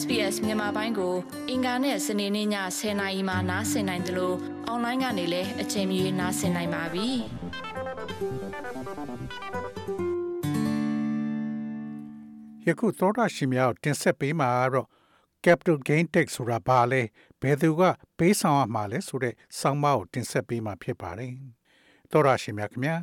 SBS မြန်မာပိုင်းကို အင်ကာနဲ့စနေနေ့ည10:00နာရီမှနားဆင်နိုင်တယ်လို့အွန်လိုင်းကနေလည်းအချိန်မီနားဆင်နိုင်ပါပြီ။ယခုသောတာရှင်များတင်ဆက်ပေးမှာတော့ capital gain tax ဆိုတာဘာလဲဘယ်သူကပေးဆောင်ရမှာလဲဆိုတဲ့စောင်းမကိုတင်ဆက်ပေးမှာဖြစ်ပါတယ်။သောတာရှင်များခင်ဗျာ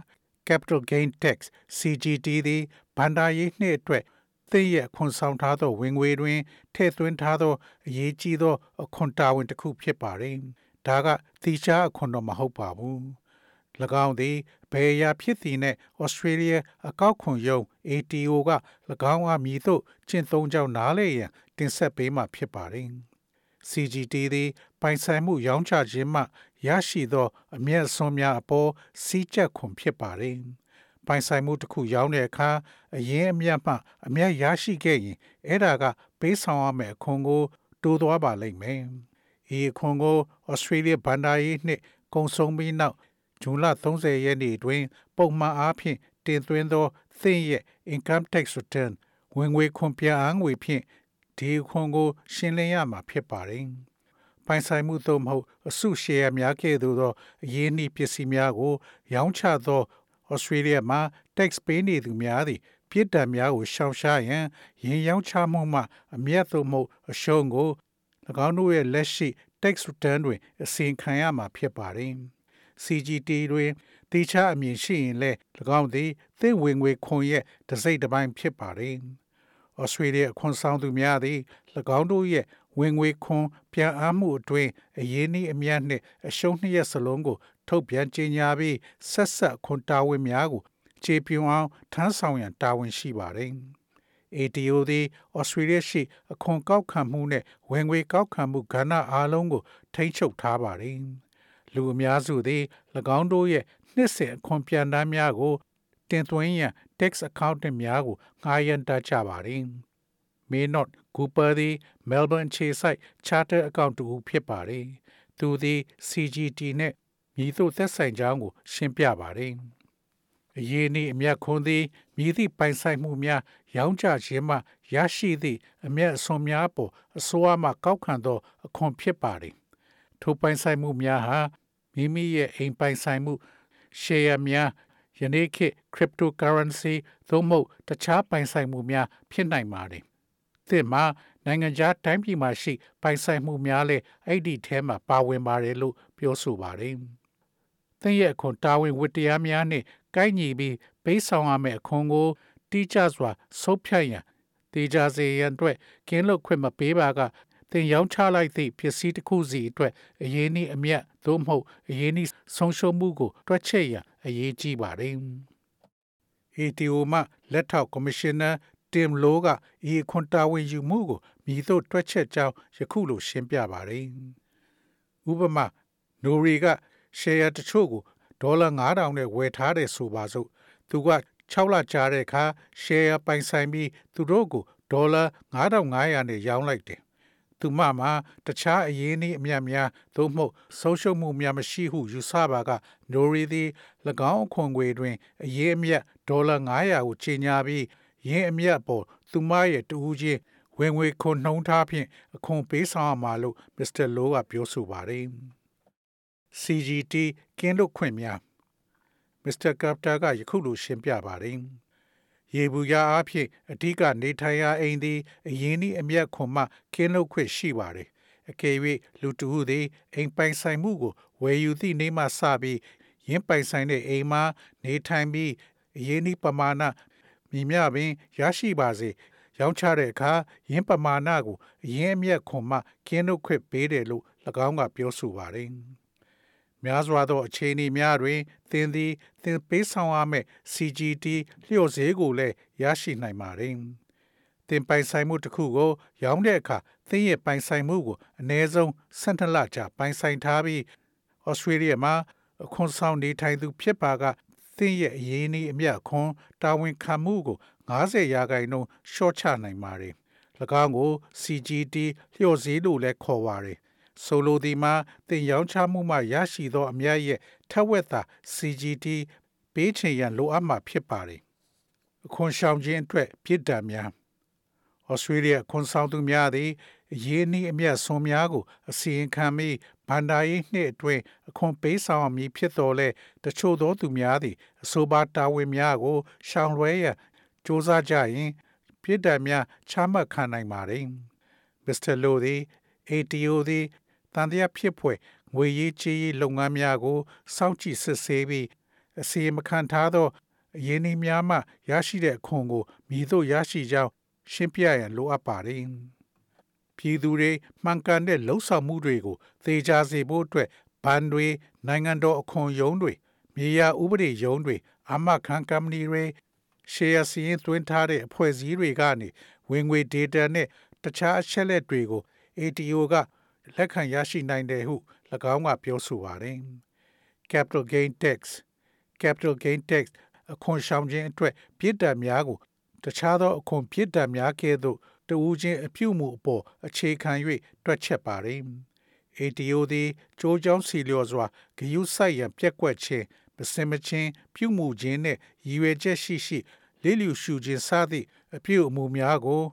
capital gain tax CGT သည်ဘန္တာရေးနှစ်အတွက် သင်ရဲ့ခွန်ဆောင်ထားသောဝင်ငွေတွင်ထည့်သွင်းထားသောအရေးကြီးသောအခွန်တာဝန်တစ်ခုဖြစ်ပါတယ်။ဒါကတိကျအခွန်တော့မဟုတ်ပါဘူး။၎င်းသည်ဘယ်ရာဖြစ်သည်နှင့်ဩစတြေးလျအကောက်ခွန်ရုံး ATO က၎င်းအားမြည်သို့ကျင့်သုံးကြောင်းနားလေရန်တင်ဆက်ပေးမှာဖြစ်ပါတယ်။ CGT သည်ပိုင်ဆိုင်မှုရောင်းချခြင်းမှရရှိသောအမျက်အစွန်းများအပေါ်စီးကျက်ခွန်ဖြစ်ပါတယ်။ ပိုင်ဆိုင်မှုတစ်ခုရောင်းတဲ့အခါအရင်အမျက်မှအမျက်ရရှိခဲ့ရင်အဲ့ဒါကပေးဆောင်ရမယ့်အခွန်ကိုတိုးသွားပါလိမ့်မယ်။ဤအခွန်ကိုဩစတြေးလျဘန်ဒါရေးနှစ်ကုံဆုံးပြီးနောက်ဇွန်လ30ရက်နေ့တွင် ပုံမှန်အားဖြင့်တင်သွင်းသောသင်ရဲ့ income tax return ဝင်ငွေခွန်ပြန်အားငွေဖြင့်ဒီခွန်ကို ရှင်းလင်းရမှာဖြစ်ပါတယ်။ပိုင်ဆိုင်မှုသို့မဟုတ်အစုရှယ်ယာများကဲ့သို့သောအရေးနှီးပစ္စည်းများကို ရောင်းချသော ဩစတြေးလျမှာ tax ပေးနေသူများသည်ပြစ်ဒဏ်များကိုရှောင်ရှားရန်ရင်ရောင်းချမှုမှအမျက်သို့မဟုတ်အရှုံးကို၎င်းတို့ရဲ့လက်ရှိ tax return တွင်အစီရင်ခံရမှာဖြစ်ပါတယ်။ CGT တွင်တိကျအမြင်ရှိရင်လည်း၎င်းသည်သင့်ဝင်ငွေခွန်ရဲ့တစိမ့်တစ်ပိုင်းဖြစ်ပါတယ်။ဩစတြေးလျခွန်ဆောင်သူများသည်၎င်းတို့ရဲ့ဝင်ငွေခွန်ပြန်အားမှုအတွင်းအရေးနည်းအမြတ်နှင့်အရှုံးနှစ်ရက်စလုံးကို ထုတ်ပြန်ကြေညာပြီးဆက်ဆက်ခွန်တာဝန်များကိုခြေပြုံအောင်ထမ်းဆောင်ရန်တာဝန်ရှိပါတယ်။ ATO သည်ဩစတြေးလျရှိအခွန်ကောက်ခံမှုနဲ့ဝင်ငွေကောက်ခံမှုကဏ္ဍအားလုံးကိုထိန်းချုပ်ထားပါတယ်။လူအများစုသည်၎င်းတို့ရဲ့နှစ်စဉ်အခွန်ပြန်တမ်းများကိုတင်သွင်းရန် tax accountant များကိုငှားရမ်းတတ်ကြပါတယ်။ Maynard Cooper သည် Melbourne ခြေဆိုင် Charter Account တူဖြစ်ပါတယ်။သူသည် CGT နဲ့ မြည်သို့သက်ဆိုင်ကြောင်းကိုရှင်းပြပါတယ်။အရေးနှင့်အမျက်ခွန်သည်မြည်သည့်ပိုင်ဆိုင်မှုများရောင်းချခြင်းမှရရှိသည့်အမျက်အစွန်များပေါ်အစိုးရမှကောက်ခံသောအခွန်ဖြစ်ပါတယ်။ထိုပိုင်ဆိုင်မှုများဟာမိမိရဲ့အိမ်ပိုင်ဆိုင်မှု share များယနေ့ခေတ် cryptocurrency သို့မဟုတ်တခြားပိုင်ဆိုင်မှုများဖြစ်နိုင်ပါတယ်။သင်မှာနိုင်ငံခြားတိုင်းပြည်မှာရှိ ပိုင်ဆိုင်မှုများလည်းအဲ့ဒီထဲမှာပါဝင်ပါတယ်လို့ပြောဆိုပါတယ်။ သင်ရဲ့အခွန်တာဝန်ဝတ္တရားများနဲ့ကိုက်ညီပြီးပေးဆောင်ရမယ့်အခွန်ကိုတိကျစွာဆုံးဖြတ်ရန်တေချာစေရန်အတွက်ကင်းလွတ်ခွင့်မပေးပါကသင်ရောင်းချလိုက်သည့်ပစ္စည်းတစ်ခုစီအတွက်အရေးနည်းအမြတ်သို့မဟုတ်အရေးနည်းဆုံးရှုံးမှုကို တွက်ချက်ရန်အရေးကြီးပါတယ်။ ATO မှလက်ထောက်ကော်မရှင်နာတင်လိုကဤခွန်တာဝန်ယူမှုကိုမြည်သို့တွက်ချက်ကြောင်းယခုလိုရှင်းပြပါတယ်။ဥပမာနိုရီက ရှယ်ယာတချို့ကိုဒေါ်လာ9000နဲ့ဝယ်ထားတယ်ဆိုပါစို့သူက6လကြာတဲ့အခါရှယ်ယာပိုင်ဆိုင်ပြီးသူတို့ကိုဒေါ်လာ9500နဲ့ရောင်းလိုက်တယ်သူမမှာတခြားအရင်းနှီးအမြတ်များသို့မဟုတ်ဆုံးရှုံးမှုများမရှိဟုယူဆပါကနိုရီသည်၎င်းအခွန်ငွေတွင်အရေးအမြတ်ဒေါ်လာ900ကိုချိန်ညာပြီးရင်းအမြတ်ပေါ်သူမရဲ့တူဦးချင်းဝင်ငွေခွန်နှုံးထားဖြင့်အခွန်ပေးဆောင်ရမှာလို့မစ္စတာလိုကပြောဆိုပါတယ်။ CGT ကင်းလွတ်ခွင့်များမစ္စတာကပ်တာကယခုလိုရှင်းပြပါတယ်။ရေဘူးရအားဖြင့်အဓိကနေထိုင်ရာအိမ်သည်အရင်းနှီးအမျက်ခွန်မှကင်းလွတ်ခွင့်ရှိပါတယ်။အကယ်၍လူတဦးသည်အိမ်ပိုင်ဆိုင်မှုကိုဝယ်ယူသည့်နေ့မှစပြီးရင်းပိုင်ဆိုင်တဲ့အိမ်မှာနေထိုင်ပြီးအရင်းနှီးပမာဏမြင်မြပင်ရရှိပါစေရောင်းချတဲ့အခါရင်းပမာဏကိုအရင်းအမြတ်ခွန်မှကင်းလွတ်ခွင့်ပေးတယ်လို့၎င်းကပြောဆိုပါတယ်။ များစွာသောအခြေအနေများတွင်သင်သည်သင်ပေးဆောင်ရမယ့် CGT လျှော့ဈေးကိုလည်းရရှိနိုင်ပါတယ်။သင်ပိုင်ဆိုင်မှုတစ်ခုကို ရောင်းတဲ့အခါသင်ရဲ့ပိုင်ဆိုင်မှုကိုအနည်းဆုံး12လကြာပိုင်ဆိုင်ထားပြီးဩစတြေးလျမှာအခွန်ဆောင်နေထိုင်သူဖြစ်ပါကသင်ရဲ့အရင်းအနှီးအမြတ်ခွန်တာဝန်ခံမှုကို90ရာခိုင်နှုန်းရှော့ချနိုင်ပါတယ်။၎င်းကို CGT လျှော့ဈေးလို့လည်းခေါ်ပါတယ်။ ဆိုလိုသည်မှာတင်ရောင်းချမှုမှရရှိသောအမြတ်ရဲ့ထက်ဝက်သာ CGT ပေးချင်ရန်လိုအပ်မှာဖြစ်ပါတယ်။အခွန်ရှောင်ခြင်းအတွက်ပြည်ဒဏ်များဩဩစတြေးလျခွန်ဆောင်သူများသည်အရေးနည်းအမျက်ဆုံးများကိုအစီရင်ခံပြီးဗန္ဒာရေးနှစ်အတွင်းအခွန်ပေးဆောင်မည်ဖြစ်တော်လဲတချို့သောသူများသည်အဆိုပါတာဝန်များကိုရှောင်လွှဲရန်စ조사ကြရင်ပြစ်ဒဏ်များချမှတ်ခံနိုင်ပါသည်မစ္စတာလိုသည် ATO သည် တန်တရားဖြစ်ဖွယ်ငွေရေးချေးရေးလုပ်ငန်းများကိုစောင့်ကြည့်စစ်ဆေးပြီးအစီအမခံထားသောအရင်းနှီးများမှရရှိတဲ့အခွန်ကိုမြည်သို့ရရှိကြောင်းရှင်းပြရန်လိုအပ်ပါတယ်။ပြည်သူတွေမှန်ကန်တဲ့လှုပ်ဆောင်မှုတွေကိုသေချာစေဖို့အတွက်ဘဏ်တွေနိုင်ငံတော်အခွန်ရုံးတွေမြေယာဥပဒေရုံးတွေအမခံကမ္ပဏီတွေရှယ်ယာစီရင်သွင်းထားတဲ့အဖွဲ့အစည်းတွေကနေဝင်ငွေ data နဲ့တခြားအချက်လက်တွေကို ATO က လက်ခံရရှိနိုင်တယ်ဟု၎င်းကပြောဆိုပါတယ်။ Capital Gain Tax Capital Gain Tax အခွန်ရှောင်ခြင်းအတွက်ပြစ်ဒဏ်များကိုတခြားသောအခွန်ပြစ်ဒဏ်များကဲ့သို့တဦးချင်းအပြုမှုအပေါ်အခြေခံ၍တွက်ချက်ပါတယ်။ ATO သည်ကြိုးကြောင်းစီလျော်စွာဂယုဆိုင်ရန်ပြက်ကွက်ခြင်းမစင်မချင်းပြုမှုခြင်းနှင့်ရည်ရွယ်ချက်ရှိရှိလေးလျူရှုခြင်းစသည့်အပြုအမူများကို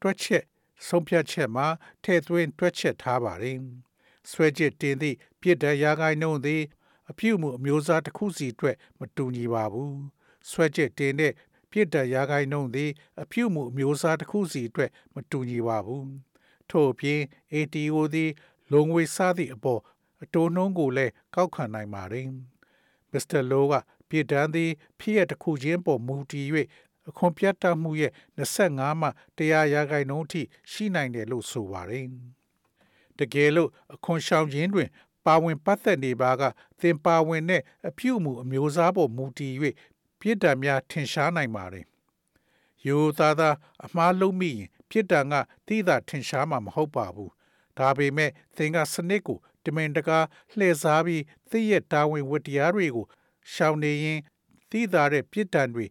တွက်ချက် ဆုံးဖြတ်ချက်မှာထည့်သွင်းတွက်ချက်ထားပါတယ်။ဆွဲချစ်တင်သည့်ပြစ်ဒဏ်ရာဂိုင်းနှုန်းသည် အပြုမှုအမျိုးအစားတစ်ခုစီအတွက်မတူညီပါဘူး။ဆွဲချစ်တင်တဲ့ပြစ်ဒဏ်ရာဂိုင်းနှုန်းသည် အပြုမှုအမျိုးအစားတစ်ခုစီအတွက်မတူညီပါဘူး။ထို့အပြင် ATO သည်လုံငွေစားသည့်အပေါ်အတိုးနှုန်းကိုလည်းကောက်ခံနိုင်ပါတယ်။မစ္စတာလိုကပြည်တန်းသည်ဖြစ်ရတစ်ခုချင်းပေါ်မူတည်၍ အခွန်ပြတ်တတ်မှုရဲ့25မှ100ရာခိုင်နှုန်းထိရှိနိုင်တယ်လို့ဆိုပါတယ်။တကယ်လို့အခွန်ရှောင်ခြင်းတွင် ပါဝင်ပတ်သက်နေပါကသင်ပါဝင်တဲ့အပြုအမူအမျိုးအစားပေါ်မူတည်၍ပြစ်ဒဏ်များထင်ရှားနိုင်ပါတယ်။ယူသားသားအမှားလုံးမိရင်ပြစ်ဒဏ်ကတိသာထင်ရှားမှာမဟုတ်ပါဘူး။ဒါပေမဲ့သင်ကစနစ်ကိုတမင်တကာလှည့်စားပြီးသိရဲ့တာဝန်ဝတ္တရားတွေကိုရှောင်နေရင်တိသာတဲ့ပြစ်ဒဏ်တွေ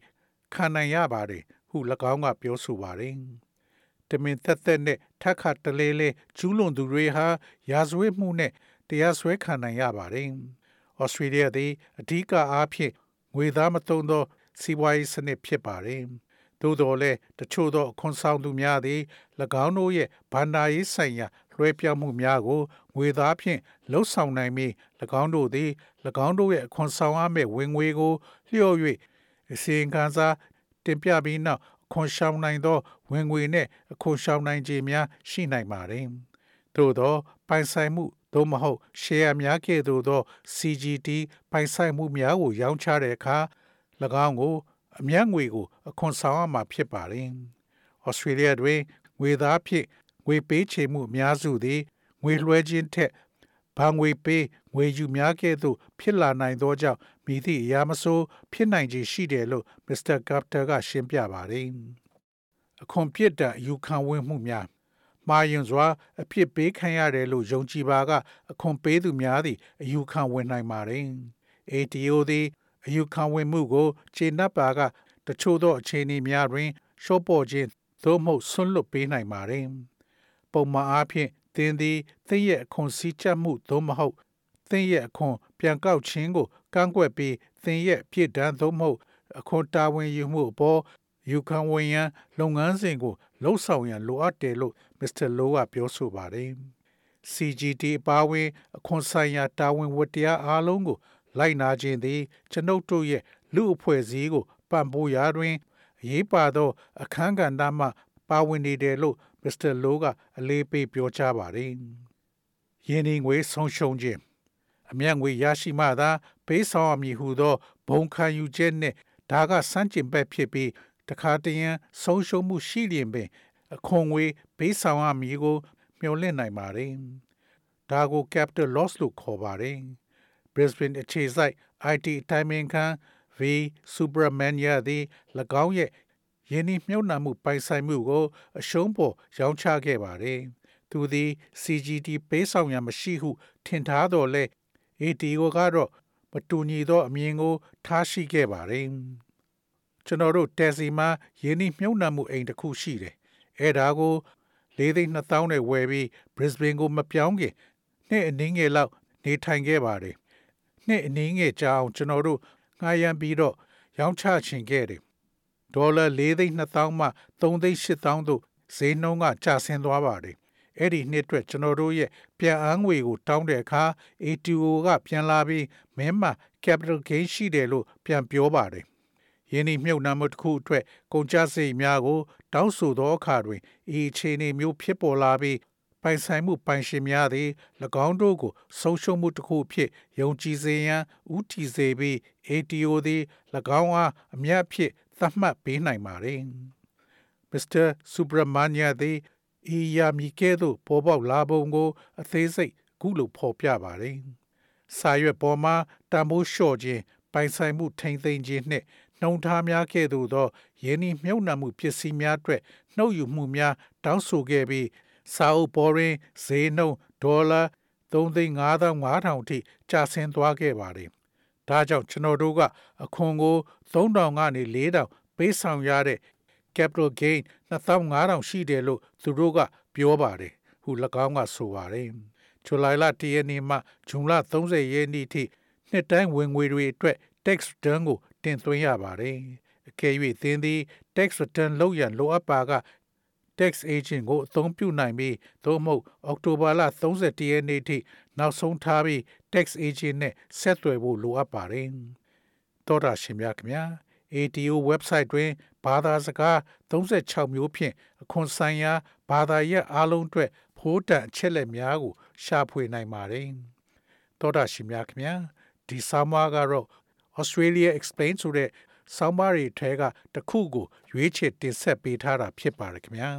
ခံနိုင်ရပါတယ်ဟု၎င်းကပြောဆိုပါတယ်။တမင်သက်သက်နဲ့ထက်ခတ်တလဲလဲကျူးလွန်သူတွေဟာရာဇဝတ်မှုနဲ့တရားစွဲခံနိုင်ရပါတယ်။ဩစတြေးလျသည်အဓိကအားဖြင့်ငွေသားမသုံးသောစီးပွားရေးစနစ်ဖြစ်ပါတယ်။သို့တော်လည်းတချို့သောအခွန်ဆောင်သူများသည်၎င်းတို့ရဲ့ဗန္ဒာရေးဆိုင်ရာလွှဲပြောင်းမှုများကိုငွေသားဖြင့်လှုပ်ဆောင်နိုင်ပြီး၎င်းတို့သည်၎င်းတို့ရဲ့အခွန်ဆောင်ရမယ့်ဝင်ငွေကိုလျှော့၍ အစီရင်ခံစာတင်ပြပြီးနောက်အခွန်ရှောင်နိုင်သောဝင်ငွေနဲ့အခွန်ရှောင်နိုင်ခြင်းများရှိနိုင်ပါတယ်။သို့သော ပိုင်ဆိုင်မှုသို့မဟုတ် share များကဲ့သို့သော CGT ပိုင်ဆိုင်မှုများကိုရောင်းချတဲ့အခါ၎င်းကိုအမြတ်ငွေကိုအခွန်ဆောင်ရမှာဖြစ်ပါတယ်။ Australia တွင်ငွေသားဖြင့်ငွေပေးချေမှုအများစုသည်ငွေလွှဲခြင်းထက်ဘာငွေပေး ငွေယူများကဲ့သို့ဖြစ်လာနိုင်သောကြောင့်မိသည့်အရာမဆိုးဖြစ်နိုင်ခြင်းရှိတယ်လို့မစ္စတာကပ်တာကရှင်းပြပါတယ်။အခွန်ပြစ်ဒဏ်ယူခံဝင်မှုများမှားယွင်းစွာအဖြစ်ပေးခံရတယ်လို့ယုံကြည်ပါကအခွန်ပေးသူများသည်အယူခံဝင်နိုင်ပါတယ်။ ATO သည်အယူခံဝင်မှုကိုခြေနှပ်ပါကတချို့သောအခြေအနေများတွင်ရှော့ပေါ်ခြင်းသို့မဟုတ်ဆွန့်လွတ်ပေးနိုင်ပါတယ်။ပုံမှန်အားဖြင့်သင်သည်သင်ရဲ့အခွန်စည်းချက်မှုသို့မဟုတ် သင်ရဲ့အခွန်ပြန်ကောက်ခြင်းကိုကန့်ကွက်ပြီးသင်ရဲ့ပြစ်ဒဏ်သို့မဟုတ်အခွန်တာဝန်ယူမှုအပေါ်ယူခံဝင်ရန်လုပ်ငန်းစဉ်ကိုလှုပ်ဆောင်ရန်လိုအပ်တယ်လို့မစ္စတာလိုကပြောဆိုပါတယ်။ CGT အပါအဝင်အခွန်ဆိုင်ရာတာဝန်ဝတ္တရားအားလုံးကို လိုက်နာခြင်းသည်ကျွန်ုပ်တို့ရဲ့လူအဖွဲ့အစည်းကိုပံ့ပိုးရာတွင်အရေးပါသော အခန်းကဏ္ဍမှပါဝင်နေတယ်လို့မစ္စတာလိုကအလေးပေးပြောကြားပါတယ်။ယင်းဒီငွေဆုံးရှုံးခြင်း အမြတ်ငွေရရှိမှသာပေးဆောင်ရမည်ဟုသောဘုံခံယူချက်နှင့်ဒါကစန့်ကျင်ဘက်ဖြစ်ပြီးတခါတရံဆုံးရှုံးမှုရှိလျင်ပင် အခွန်ငွေပေးဆောင်ရမည်ကို မျှော်လင့်နိုင်ပါတယ်။ဒါကို capital loss လို့ခေါ်ပါတယ်။ Brisbane အခြေစိုက် IT တိုင်ပင်ခံ V Subramania သည်၎င်းရဲ့ယင်းနှမြုပ်နှံမှုပိုင်ဆိုင်မှုကို အရှုံးပေါ်ရောင်းချခဲ့ပါတယ်။သူသည် CGT ပေးဆောင်ရန်မရှိဟု ထင်ထားတော်လဲ ATO ကတော့ မတူညီသောအမြင်ကို ထားရှိခဲ့ပါတယ်။ကျွန်တော်တို့တက်စီမှာယင်းနှမြုပ်နှံမှုအိမ်တစ်ခုရှိတယ်။အဲဒါကို၄သိန်း2000နဲ့ဝယ်ပြီး Brisbane ကို မပြောင်းခင် နှစ်အနည်းငယ်လောက် နေထိုင်ခဲ့ပါတယ်။နှစ်အနည်းငယ်ကြာအောင် ကျွန်တော်တို့ ငှားရမ်းပြီးတော့ ရောင်းချချင်ခဲ့တယ်။ဒေါ်လာ၄သိန်း2000မှ3သိန်း8000တို့ ဈေးနှုန်းက ကျဆင်းသွားပါတယ် အဲ့ဒီနှစ်အတွက်ကျွန်တော်တို့ရဲ့ပြန်အန်းငွေကိုတောင်းတဲ့အခါ ATO ကပြန်လာပြီးမင်းမှာ capital gain ရှိတယ်လို့ပြန်ပြောပါတယ်ယင်းဒီမြုပ်နှံမှုတစ်ခုအတွက်ကုန်ကျစရိတ်များကို တောင်းဆိုသောအခါတွင်ဤအခြေအနေမျိုးဖြစ်ပေါ်လာပြီးပိုင်ဆိုင်မှုပိုင်ရှင်များသည်၎င်းတို့ကိုဆုံးရှုံးမှုတစ်ခုဖြစ်ယုံကြည်စေရန်ဥတီစေပြီး ATO သည်၎င်းအားအမြတ်ဖြစ်သတ်မှတ်ပေးနိုင်ပါသည်။ Mr. Subramania သည် ဤယာမီကဲ့သို့ပေါ်ပေါက်လာပုံကို အသေးစိတ်ခုလိုဖော်ပြပါတယ်။စာရွက်ပေါ်မှာတံမိုးလျှော့ခြင်းပိုင်ဆိုင်မှုထိမ့်သိမ်းခြင်းနှင့်နှုံထားများကဲ့သို့သောယင်းဤမြုပ်နှံမှုပစ္စည်းများအတွက်နှုတ်ယူမှုများတောင်းဆိုခဲ့ပြီးစာအုပ်ပေါ်တွင်ဈေးနှုန်းဒေါ်လာ3,5500အထိကျဆင်းသွားခဲ့ပါတယ်။ဒါကြောင့်ကျွန်တော်တို့ကအခွန်ကို3000ကနေ4000ပေးဆောင်ရတဲ့ capital gain 2500ရှိတယ်လို့သူတို့ကပြောပါတယ်။ဟု၎င်းကဆိုပါတယ်။ဇူလိုင်လ1ရက်နေ့မှဇွန်လ30ရက်နေ့ထိနှစ်တိုင်းဝင်ငွေတွေအတွက် tax return ကိုတင်သွင်းရပါတယ်။အကယ်၍သင်သည် tax return လုပ်ရန်လိုအပ်ပါက tax agent ကိုအသုံးပြုနိုင်ပြီးသို့မဟုတ်အောက်တိုဘာလ31ရက်နေ့ထိနောက်ဆုံးထားပြီး tax agent နဲ့ဆက်သွယ်ဖို့လိုအပ်ပါတယ်။သောတာရှင်များခင်ဗျာ ATO website တွင် ဘာသာစကား36မျိုးဖြင့်အခွန်ဆိုင်ရာဘာသာရပ်အားလုံးအတွက်ဖိုးတန်အချက်လက်များကို ရှာဖွေနိုင်ပါတယ်။သောတာရှင်များခင်ဗျာဒီဆာမွားကတော့ Australia Explain ဆိုတဲ့ဆောင်းပါးတွေထဲကတစ်ခုကို ရွေးချယ်တင်ဆက်ပေးထားတာဖြစ်ပါတယ်ခင်ဗျာ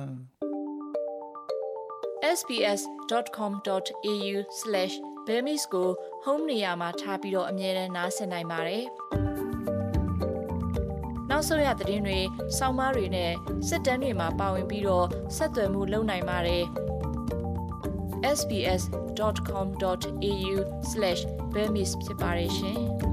sbs.com.au/bemis ကို home နေရာမှာထားပြီးတော့အမြဲတမ်းနှာစင်နိုင်ပါတယ်။ နောက်ဆုံးရသတင်းတွေ၊စောင်းမားတွေနဲ့စစ်တမ်းတွေမှာပါဝင်ပြီးတော့ဆက်သွယ်မှုလုပ်နိုင်ပါတယ်။ sbs.com.au/bemis ဖြစ်ပါတယ်ရှင်။